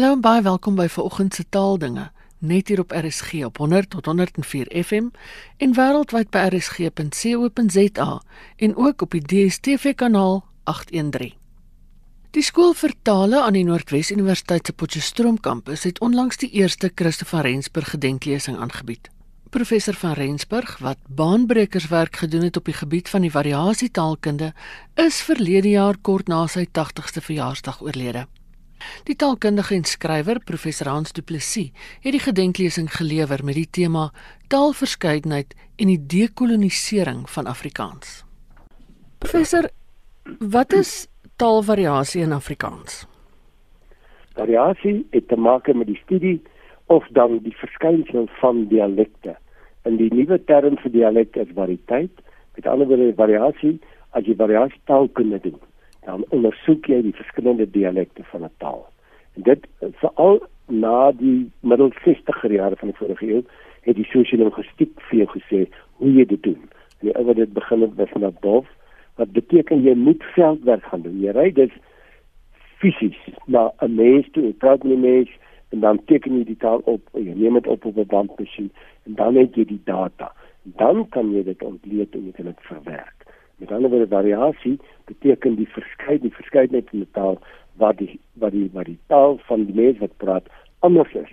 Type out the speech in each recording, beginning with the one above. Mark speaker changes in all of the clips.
Speaker 1: Hallo en baie welkom by vanoggend se taaldinge. Net hier op RSG op 100 tot 104 FM en wêreldwyd by rsg.co.za en ook op die DStv kanaal 813. Die skool vir tale aan die Noordwes Universiteit se Potchefstroom kampus het onlangs die eerste Christoffel Rensburg gedenklesing aangebied. Professor van Rensburg wat baanbrekerswerk gedoen het op die gebied van die variasietaalkunde, is verlede jaar kort na sy 80ste verjaarsdag oorlede. Die taalkundige en skrywer professor Hans Du Plessis het die gedenklesing gelewer met die tema Taalverskeidenheid en die dekolonisering van Afrikaans. Professor, wat is taalvariasie in Afrikaans?
Speaker 2: Variasie het te maak met die studie of dan die verskynsel van dialekte. In die nuwe term vir dialek is variëteit. Met ander woorde variasie as jy variasie taalkunde doen dan ondersoek jy die verskillende dialekte van 'n taal. En dit veral na die middel 60er jare van die vorige eeu het die sosiologistiek vir jou gesê hoe jy dit doen. En die ouer dit begin het met na bof wat beteken jy moet veldwerk gaan doen. Jy ry dus fisies na 'n mens toe, 'n praat met 'n mens en dan teken jy die taal op, jy neem dit op op 'n bandmasjien en dan het jy die data. Dan kan jy dit ontleed en jy kan dit verwerk. Met ander woorde variasie beteken die verskeidenheid die verskeidenheid in die taal wat die wat die wat die taal van die mense wat praat anders is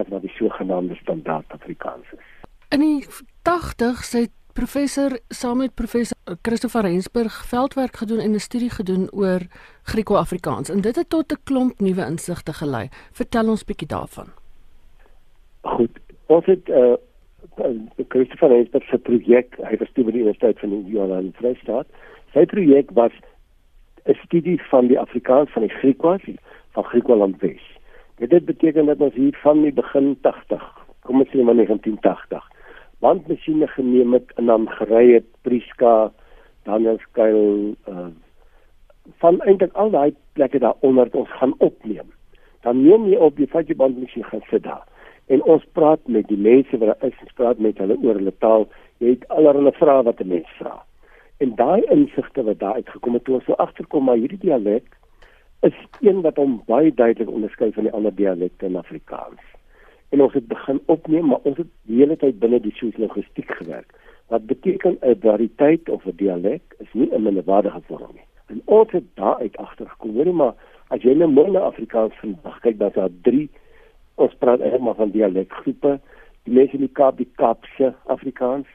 Speaker 2: as wat die sogenaamde standaard Afrikaans is.
Speaker 1: In die 80s het professor saam met professor Christopher Rensburg veldwerk gedoen en 'n studie gedoen oor Grieko-Afrikaans en dit het tot 'n klomp nuwe insigte gelei. Vertel ons bietjie daarvan.
Speaker 2: Goed, ons het uh, Christopher Rensburg se projek, hy was toe by die Universiteit van Johannesburg Vrystaat. Sy projek was 'n studie van die Afrikaans van die Griekwas van Griekeland Wes. Dit het beteken dat ons hier van die begin 80, kom ons sê maar 1980, bandmasjiene geneem het en dan gery het Priska, Danielskuil, uh van eintlik al daai plekke daaronder ons gaan opneem. Dan neem jy op die vat jy bandmasjien gaan sit daar en ons praat met die mense wat daar is, ons praat met hulle oor hulle taal. Jy het allerlei vrae wat 'n mens vra. En daai insigte wat daar uitgekom het toe ons so agterkom maar hierdie dialek is een wat hom baie duidelik onderskei van die ander dialekte in Afrikaans. En ons het begin opneem, maar ons het die hele tyd binne die sosiologistiek gewerk. Wat beteken 'n variëteit of 'n dialek is nie 'n minderwaardige vorm nie. En ons het daar uit agtergekom, hoor maar as jy nou mooi na Afrikaans vandag kyk, dan is daar drie ons praat eintlik maar van dialekgroepe die mense in die Kaap die Kaapse Afrikaans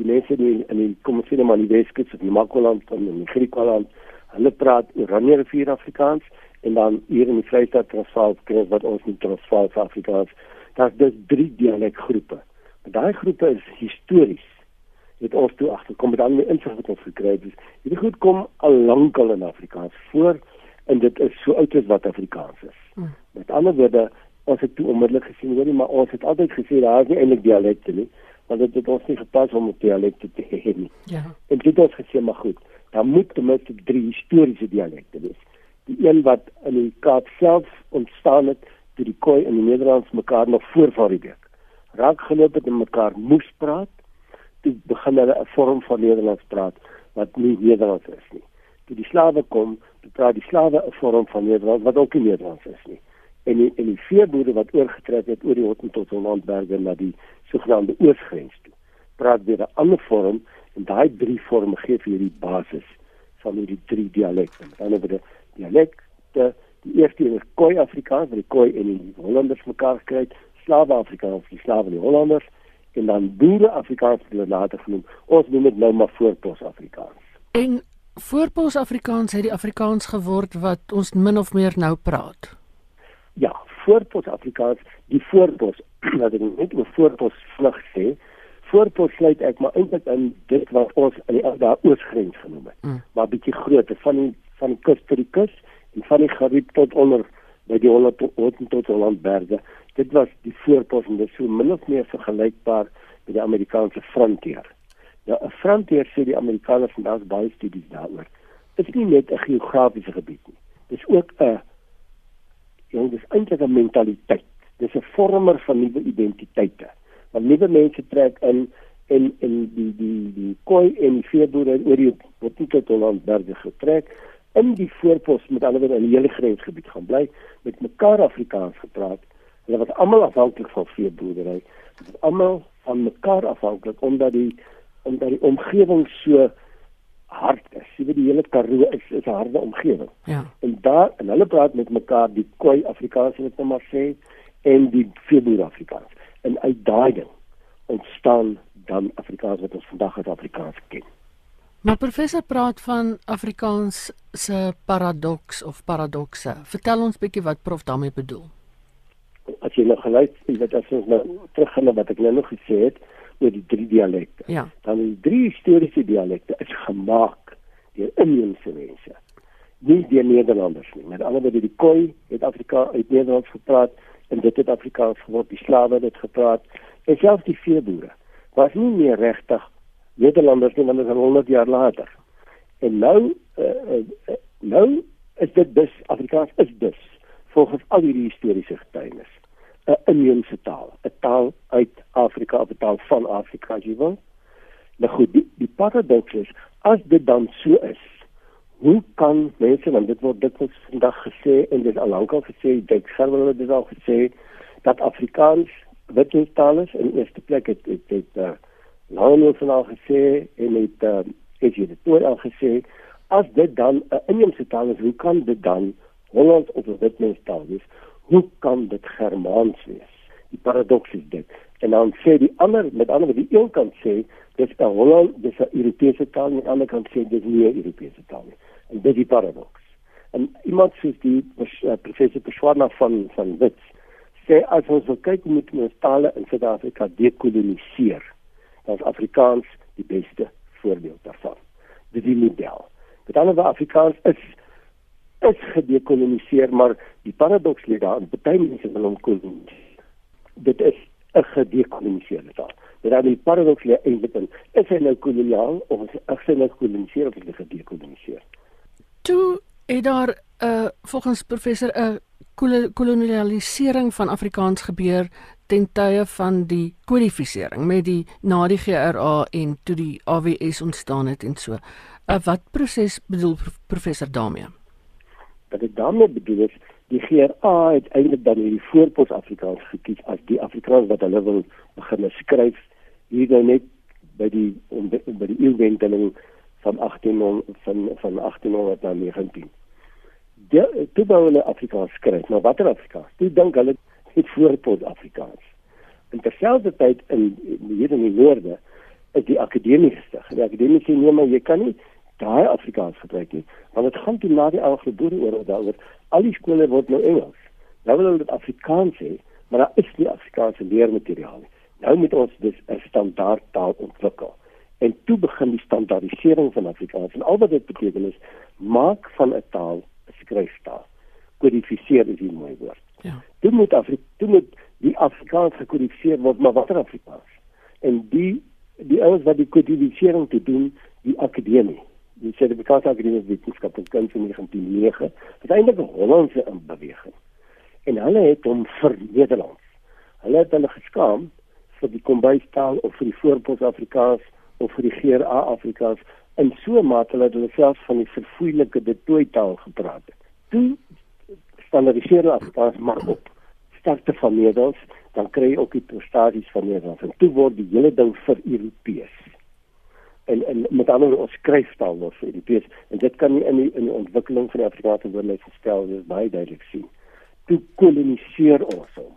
Speaker 2: die mense in in die kom ons sê net maar die Weskus of die Makwaland en in die Griekwaland hulle praat Oranje rivier Afrikaans en dan hier in die Vrystaat Transvaal kry wat ons in Transvaal Afrikaans. Daar's dus drie dialekgroepe maar daai groepe is histories. Het ons toe agterkom al die insig wat ons gekry het hierdie goed kom al lank al in Afrikaans voor en dit is so oud as wat Afrikaans is. Hmm. met ander woorde ons het toe onmiddellik gesien hoorie maar ons het altyd gesê daar is nie eintlik dialekte nie want dit het ons nie gepas om dialekte te hê nie. Ja. En dit het gesê maar goed, daar moet ten minste drie historiese dialekte wees. Die een wat in die Kaap self ontstaan het toe die Khoi en die Nederlands mekaar nog voor Vryburg raak geloop het en mekaar moes praat, toe begin hulle 'n vorm van Nederlands praat wat nie Nederlands is nie. Toe die slawe kom, toe praat die slawe 'n vorm van Nederlands wat ook nie Nederlands is nie en die, en die veeboere wat oorgetrek het oor die Hottentot landberge na die sogenaamde oosgrens toe. Praat weer 'n ander vorm en daai drie vorme gee vir hierdie basis van hierdie drie dialekte. Met ander woorde, dialekte, die eerste is Khoi Afrikaans, wat die Khoi en die Hollanders mekaar kry, Slawe Afrikaans, die Slawe en die Hollanders en dan boere Afrikaans wat hulle later genoem. Ons noem dit nou maar voorpos Afrikaans.
Speaker 1: En voorpos Afrikaans het die Afrikaans geword wat ons min of meer nou praat
Speaker 2: voorpos Afrikaans, die voorpos wat ek net oor voorpos vlug sê, voorpos sluit ek maar eintlik in dit wat ons in die daar oosgrens genoem het. Mm. Maar bietjie groter van die van die kus tot die kus en van die Gariep tot onder by die Holland tot, tot Hollandberge. Dit was die voorpos en dit is so min of meer vergelykbaar met die Amerikaanse frontier. Ja, 'n frontier sê die Amerikaners en daar's baie studies daaroor. Dit is nie net 'n geografiese gebied nie. Dit is ook 'n dis eintlik 'n mentaliteit dis 'n vormer van nuwe identiteite want nuwe mense trek in en en die die die koi en die veeboere oor die Bottike Holland berge getrek in die voorpos met ander woorde in die hele grensgebied gaan bly met mekaar Afrikaans gepraat. Hulle was almal afhanklik van veeboerdery. Hulle almal van mekaar afhanklik omdat die omdat die omgewing so hard is. Jy weet die hele Karoo is is 'n harde omgewing.
Speaker 1: Ja.
Speaker 2: En daar en hulle praat met mekaar die Khoi Afrikaans wat nou maar sê en die veeboer Afrikaans. En uit daai ding ontstaan dan Afrikaans wat ons vandag as Afrikaans ken.
Speaker 1: Maar professor praat van Afrikaans se paradoks of paradokse. Vertel ons bietjie wat prof daarmee bedoel.
Speaker 2: As jy nou geluister, jy weet as ons nou teruggaan na wat ek nou nog gesê het oor die drie dialekte.
Speaker 1: Ja.
Speaker 2: Dan die drie historiese dialekte is gemaak deur inheemse mense. Nie deur Nederlanders nie. Met ander woorde die Khoi het Afrika uit Nederlands gepraat en dit het Afrikaans geword. Die slawe het dit gepraat en selfs die veeboere was nie meer regtig Nederlanders nie, want dit is 100 jaar later. En nou uh, uh, nou is dit dus Afrikaans is dus volgens al hierdie historiese getuienis 'n inheemse taal, 'n taal uit Afrika, 'n taal van Afrika, jy wil. Nou goed, die, die paradoks is as dit dan so is, hoe kan mense want dit word word vandag gesê en dit al lankal gesê, dit gaan hulle dit al gesê dat Afrikaans wit taal is in eerste plek het het, het uh, Lionel van al gesê en het uh, het jy dit al gesê as dit dan 'n inheemse taal is, hoe kan dit dan Holland of 'n witmenstaal wees? Hoe kan dit Germaans wees? Die paradoks is dit. En dan sê die ander met ander die een kant sê dis 'n Holland, dis 'n Europese taal, en die ander kant sê dis nie 'n Europese taal nie. En dit is die paradoks. En iemand soos die uh, professor Perswana van van Wits sê as ons wil kyk hoe moet ons tale in Suid-Afrika dekoloniseer dan is Afrikaans die beste voorbeeld daarvan. Dit is die model. Met ander woorde Afrikaans is is gedekoloniseer, maar die paradoks lê daar, baie mense wil hom koloniseer. Dit is 'n gedekoloniseerde taal. Dit dan die paradoks lê eintlik in is hy nou koloniaal of is hy nou koloniseer of is hy gedekoloniseer?
Speaker 1: Toe het daar 'n uh, volgens professor 'n uh, kolonialisering van Afrikaans gebeur ten tye van die kodifisering met die na die GRA en toe die AWS ontstaan het en so. Uh, wat proses bedoel professor daarmee?
Speaker 2: Wat ek daarmee bedoel is die GRA het eintlik dan hierdie voorpos Afrikaans gekies as die Afrikaans wat hulle wil begin skryf hier nou net by die by die eeuwenteling van 1800 van van 1800 na 19. Ja, toe wou hulle Afrikaans skryf, maar watter Afrikaans? Toe dink hulle het voorpos Afrikaans. En terselfdertyd in hier in die noorde is die akademie gestig. Die akademie sê nee, maar jy kan nie daai Afrikaans gebruik nie, want dit gaan toe na die Anglo-Boere oorlog daaroor. Al die skole word nou Engels. Nou wil hulle dit Afrikaans hê, maar daar is nie Afrikaanse leermateriaal nie. Nou moet ons dus 'n standaard taal ontwikkel. En toe begin die standaardisering van Afrikaans. En al wat dit beteken is maak van 'n taal 'n skryftaal. Kodifiseer is 'n mooi woord.
Speaker 1: Ja.
Speaker 2: Dit moet Afrika toe moet die Afrikaans gekodifiseer word, maar watter Afrikaans? En die die ouens wat die kodifisering te doen, die akademie die sertifikaat akademie wetenskap en kuns in 1909 het eintlik 'n Hollandse inbeweging en hulle het hom vir Nederlands. Hulle het hulle geskaam vir die kombuistaal of vir die voorpos Afrikaans of vir die GRA Afrikaans. En so mate hulle hulle self van die verfoeilike detoy taal gepraat het. Toe standaardiseer Afrikaans maar op. Sterkte van Nederlands dan kry jy ook die prestasies van Nederlands. En toe word die hele ding vir Europees en en met ander ons skryftaal word vir Europees en dit kan nie in die in die ontwikkeling van die Afrikaanse woordelys gestel word baie duidelik sien. Toe koloniseer ons hom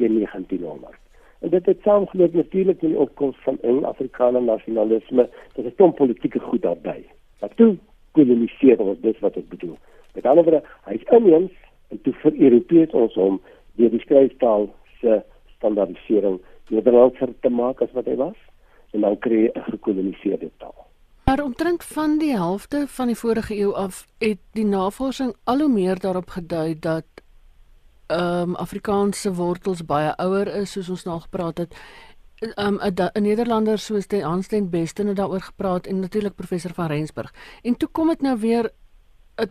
Speaker 2: teen 1900. En dit het saamgeloop natuurlik met die opkoms van eng Afrikaner nasionalisme, dit is 'n politieke goed daarbey. Maar toe koloniseer ons dis wat ek bedoel. Met ander woorde, hy's inheems en toe vir Europees ons hom deur die skryftaal se standaardisering Nederlandser te maak as wat hy was en dan kry jy 'n gekoloniseerde taal.
Speaker 1: Maar omtrent van die helfte van die vorige eeu af het die navorsing al hoe meer daarop gedui dat ehm um, Afrikaanse wortels baie ouer is soos ons nou gepraat het. Ehm um, 'n Nederlander soos die Hans ten Beste het daaroor gepraat en natuurlik professor van Rensburg. En toe kom dit nou weer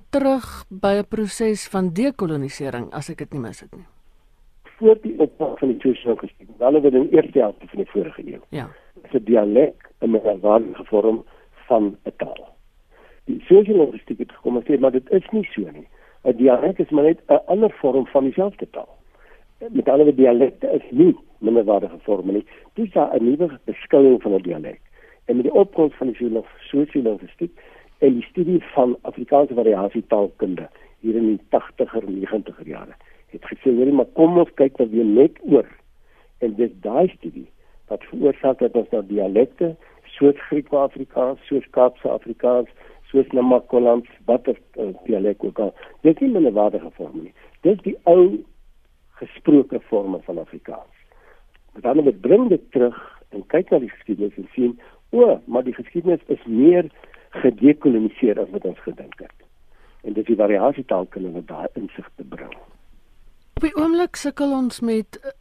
Speaker 1: terug by 'n proses van dekolonisering as ek dit nie mis het nie.
Speaker 2: Voor die opbou van die Tweede Wêreldoorlog, dan het in die eerste helfte van die vorige eeu.
Speaker 1: Ja
Speaker 2: se dialek 'n merkwaardige vorm van 'n taal. Die sosiologistiek het gekom en sê maar dit is nie so nie. 'n Dialek is maar net 'n ander vorm van dieselfde taal. Met ander woorde dialekte is nie minderwaardige vorme nie. Dis 'n nuwe beskouing van 'n dialek. En met die opkoms van die sosiologistiek en die studie van Afrikaanse variasietaalkunde hier in die 80er en 90er jare het gesê hoor maar kom ons kyk dan weer net oor en dis daai studie wat veroorsaak dat ons nou dialekte soos Grieks-Afrikaans, soos Kaapse Afrikaans, soos Namakoland, wat er uh, dialek ook al. Dit is nie 'n waardige vorm nie. Dis die ou gesproke vorme van Afrikaans. Maar dan moet bring dit terug en kyk na die geskiedenis en sien, o, maar die geskiedenis is meer gedekoloniseer as wat ons gedink het. En dis die variasietaalkunde wat daai insig te bring.
Speaker 1: Op die oomblik sukkel ons met uh,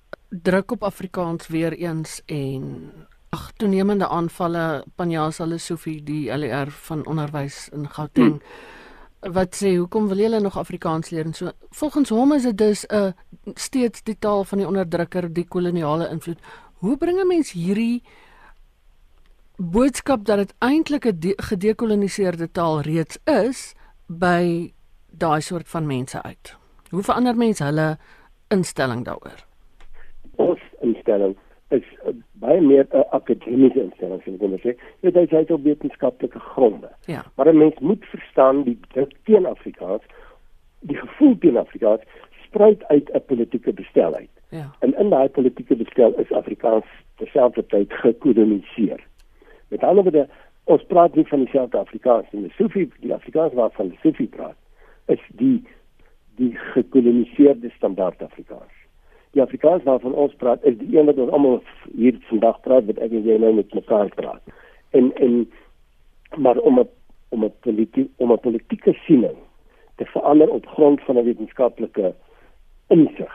Speaker 1: druk op Afrikaans weer eens en ag toenemende aanvalle Panjasa Lesofie die LER van onderwys in Gauteng hmm. wat sê hoekom wil julle nog Afrikaans leer? En so volgens hom is dit dus 'n uh, steeds die taal van die onderdrukker die koloniale invloed. Hoe bring 'n mens hierdie boodskap dat dit eintlik 'n gedekoloniseerde taal reeds is by daai soort van mense uit? Hoe verander mense hulle instelling daaroor
Speaker 2: instelling is uh, baie meer 'n uh, akademiese instelling sien ek sê. Dit is uit op wetenskaplike gronde.
Speaker 1: Ja.
Speaker 2: maar 'n mens moet verstaan die teen Afrikaans die gevoel teen Afrikaans spruit uit 'n politieke bestel uit.
Speaker 1: Ja.
Speaker 2: en in daai politieke bestel is Afrikaans terselfdertyd gekoloniseer. Met ander woorde ons praat nie van dieselfde Afrikaans nie. Sofie die Afrikaans waarvan Sofie praat is die die gekoloniseerde standaard Afrikaans die Afrikaans waarvan ons praat is die een wat ons almal hier vandag praat wat ek en jy nou met mekaar praat. En en maar om 'n om 'n politiek om 'n politieke siening te verander op grond van 'n wetenskaplike insig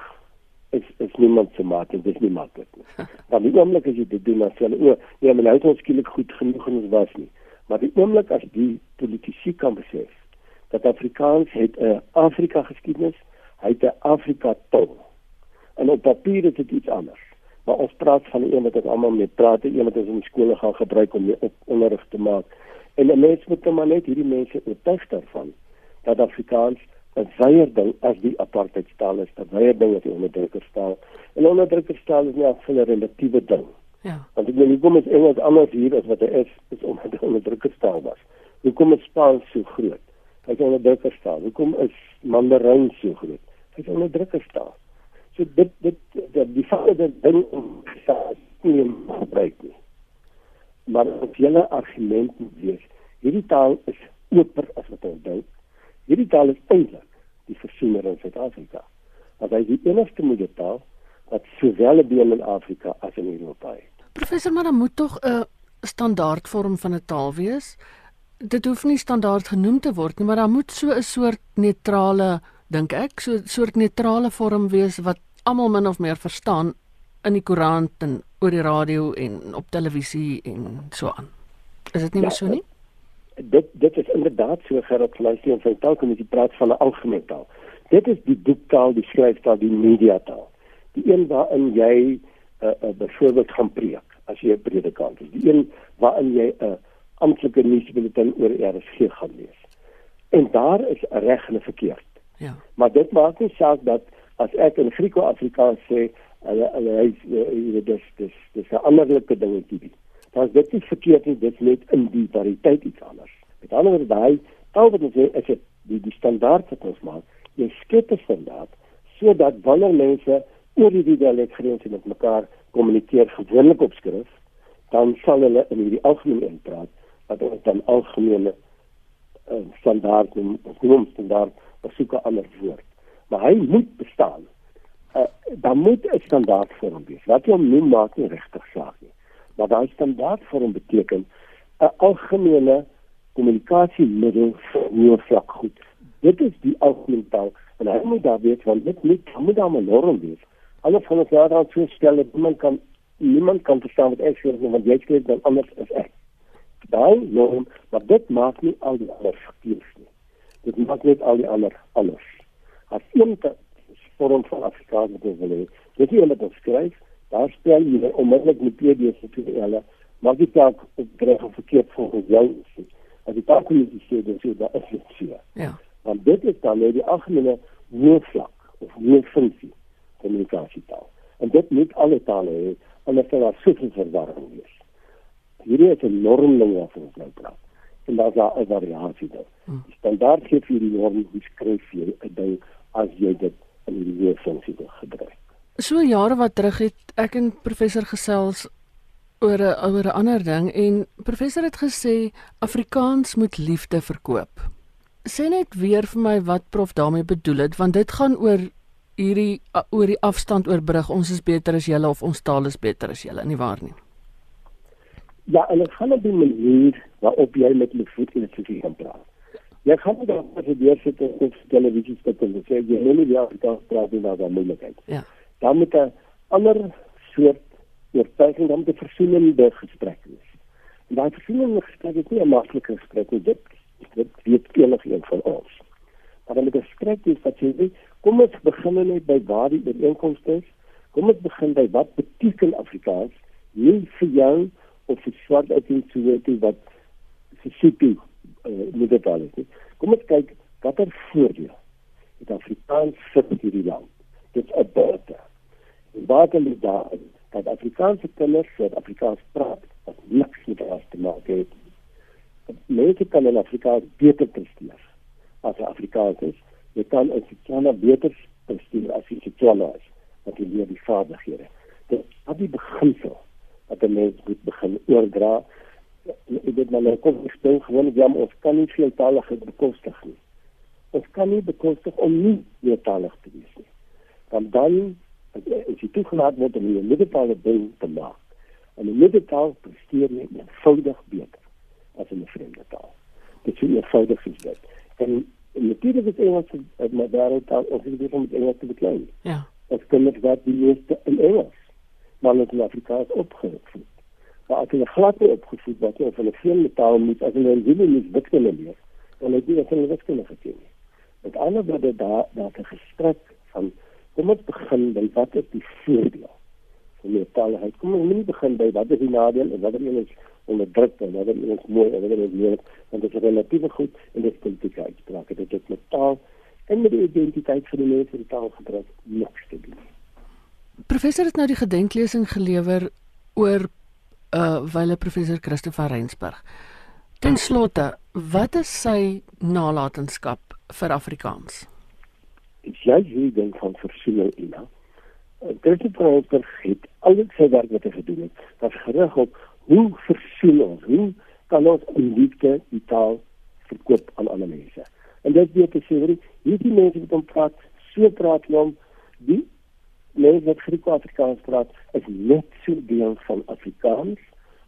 Speaker 2: is is niemand se maat en dis nie maklik nie. Dan die oomblik as jy dit doen as jy o, ja, maar nou is ons skielik goed genoeg en ons was nie. Maar die oomblik as die politici kan besef dat Afrikaans het 'n Afrika geskiedenis, hy het 'n Afrika taal En op papier is dit iets anders. Maar ons praat van die een wat ons almal mee praat, die een wat ons in skole gaan gebruik om op onderrig te maak. En 'n mens moet dan maar net hierdie mense oortuig daarvan dat Afrikaans 'n weier ding as die apartheidstaal is, 'n weier ding as die onderdrukkerstaal. En onderdrukkerstaal is nie 'n relatiewe ding.
Speaker 1: Ja.
Speaker 2: Want ek bedoel, hoekom is Engels anders hier as wat hy is, is omdat hy onderdrukkerstaal was. Hoekom is Spaans so groot? Hy is onderdrukkerstaal. Hoekom is Mandarijn so groot? Hy is onderdrukkerstaal. So dit dit die, die feit dat ding om nie gebruik nie. Maar op julle argument moet wees, hierdie taal is oper as wat ons dink. Hierdie taal is eintlik die versoener in Suid-Afrika. Want hy is die enigste moedertaal wat sowel 'n been in Afrika as in Europa het.
Speaker 1: Professor, maar dan moet tog 'n standaardvorm van 'n taal wees. Dit hoef nie standaard genoem te word nie, maar daar moet so 'n soort neutrale dink ek so 'n soort neutrale vorm wees wat almal min of meer verstaan in die koerant en oor die radio en op televisie en so aan. Is dit nie ja, so nie?
Speaker 2: Dit dit is inderdaad so gerad luister en sy taalkommissie praat van 'n algemene taal. Dit is die boektaal, die skryftaal, die mediataal. Die een waarin jy 'n uh, uh, byvoorbeeld gaan preek as jy 'n predikant is. Die een waarin jy 'n uh, amptelike nuusbulletin oor RSG gaan lees. En daar is reg en verkeerd.
Speaker 1: Ja.
Speaker 2: Maar dit maak nie saak dat as ek in Grieko-Afrikaans sê hulle hulle hy jy dis dis dis 'n anderlike dingetjie. Is dit nie verkeerd nie, dit net in die variëteit iets anders. Met ander woorde daai taal wat ons sê is dit die die standaard wat ons maak. Jy skep 'n standaard sodat wanneer mense oor die dialekgrense met mekaar kommunikeer gewoonlik op skrif, dan sal hulle in hierdie algemene inpraat wat ons dan algemene uh, standaard noem, noem standaard, besoek 'n ander woord maar hy moet bestaan. Uh, dan moet 'n standaard vorm wees. Wat jy noem maak nie regtig saak nie. Maar daai standaard vorm beteken 'n algemene kommunikasiemiddel vir nuwe vlak goed. Dit is die algemene taal en hy moet daar weet want dit moet moet daar 'n norm wees. Alles van ons jaar daar stel dat niemand kan niemand kan verstaan wat ek sê want jy skryf dan anders as ek. Daai norm, maar dit maak nie al die ander verkeerd nie. Dit maak net al die ander anders as een vorm van Afrikaans wat wil hê. Dit is wat ons skryf, daar spel jy onmiddellik met PD's te hulle, maar dit dalk op reg of verkeerd volgens jou is. As die taalkommissie sê dis so dat is dit so.
Speaker 1: Ja.
Speaker 2: Want dit is dan net die algemene hoofvlak of hooffunksie kommunikasietaal. En dit moet alle tale hê anders sal daar soveel verwarring wees. Hierdie is 'n norm ding waarvan ons nou praat. En daar's daar 'n variasie daar.
Speaker 1: Hmm.
Speaker 2: Die standaard gee vir die norm hoe skryf jy 'n ding as jy dit in die wil gebruik.
Speaker 1: So jare wat terug het ek en professor gesels oor 'n oor 'n ander ding en professor het gesê Afrikaans moet liefde verkoop. Sê net weer vir my wat prof daarmee bedoel het want dit gaan oor hierdie oor die afstand oorbrug ons is beter as julle of ons taal is beter as julle nie waar nie.
Speaker 2: Ja, en dit gaan op die manier waarop jy met die voet in die siening kan praat. Jy gaan nie dan as jy deur sit en op televisie sit en sê jy wil nie die Afrikaans praat nie, dan moet jy.
Speaker 1: Ja.
Speaker 2: Dan moet 'n ander soort oortuiging dan te versoenende gesprek wees. En daai versoenende gesprek is nie 'n maklike gesprek nie. Dit dit weet enigiemand van ons. Maar dan moet 'n gesprek wees wat jy weet, kom ons begin net by waar die ooreenkomste is. Kom ons begin by wat beteken Afrikaans nie vir jou of vir swart uit in Soweto wat vir Sipi uh, moet dit al is. Kom ons kyk watter voordeel het Afrikaans vir hierdie land. Dit is 'n bate. En bate lê daar dat Afrikaanse kinders wat Afrikaans praat, wat niks met hulle te maak het. Mense kan in Afrikaans beter presteer as hulle Afrikaans is. Jy kan in Setswana beter presteer as jy Setswana is, want jy leer die vaardighede. Dit is die beginsel wat 'n mens moet begin oordra. Ek dit maar nou kom ek stel gewoon jam ons kan nie veeltalige bekostig nie. Ons kan nie bekostig om nie veeltalig te wees nie. Want dan as jy toegelaat word om 'n middentaal ding te maak. En 'n middentaal presteer jy eenvoudig beter as 'n vreemde taal. Dit is eenvoudig is dit. En natuurlik is Engels uit my wêreldtaal of ek weet om met Engels te beklei.
Speaker 1: Ja.
Speaker 2: Ek kan net wat die eerste in Engels maar in Afrikaans opgevoed. Maar as hulle glad nie opgevoed word of hulle geen taal moet as hulle in die nie wiskunde leer, dan het hulle nie wiskunde geken nie. Met ander woorde daar daar 'n gesprek van kom ons begin by wat is die voordeel van die taalheid. Kom ons moet begin by wat is die nadeel en wat is ons onderdruk en wat is ons mooi en wat is moeilik want dit is relatief goed en dit is politieke uitsprake. Dit het met taal en met die identiteit van die mense die taal gebruik niks te doen.
Speaker 1: Professor het nou die gedenklesing gelewer oor uh wyle professor Christopher Reinsberg. Ten slotte, wat is sy nalatenskap vir Afrikaans?
Speaker 2: Jy hier dink van versoening Ina. Christopher Reinsberg het al die sy werk wat hy gedoen het, was gerig op hoe versoen ons, hoe kan ons in liefde die taal verkoop aan ander mense. En dit weet ek sê, hierdie mense wat om praat, so praat hulle om die mense wat Grieks-Afrikaans praat is net so deel van Afrikaans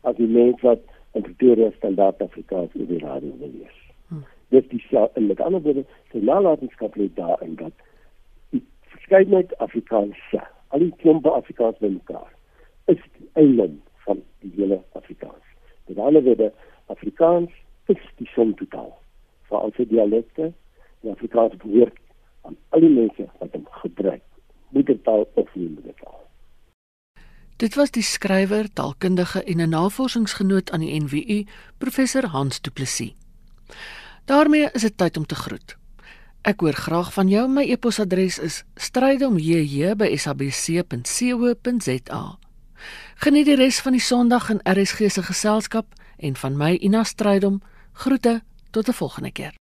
Speaker 2: as die mense wat in Pretoria standaard Afrikaans in die radio lees. Hmm. Dit is in met ander woorde, die nalatenskap lê daarin dat die verskeidenheid Afrikaanse, al die klompe Afrikaans by mekaar, is die eiland van die hele Afrikaans. Met ander woorde, Afrikaans is die som totaal van al sy dialekte en Afrikaans behoort aan al die mense wat hom gebruik moedertaal of nie moedertaal.
Speaker 1: Dit was die skrywer, taalkundige en 'n navorsingsgenoot aan die NWU, professor Hans Du Plessis. daarmee is dit tyd om te groet. Ek hoor graag van jou. My e-posadres is strydom@sabc.co.za. Geniet die res van die Sondag in RSG se geselskap en van my Ina Strydom. Groete tot 'n volgende keer.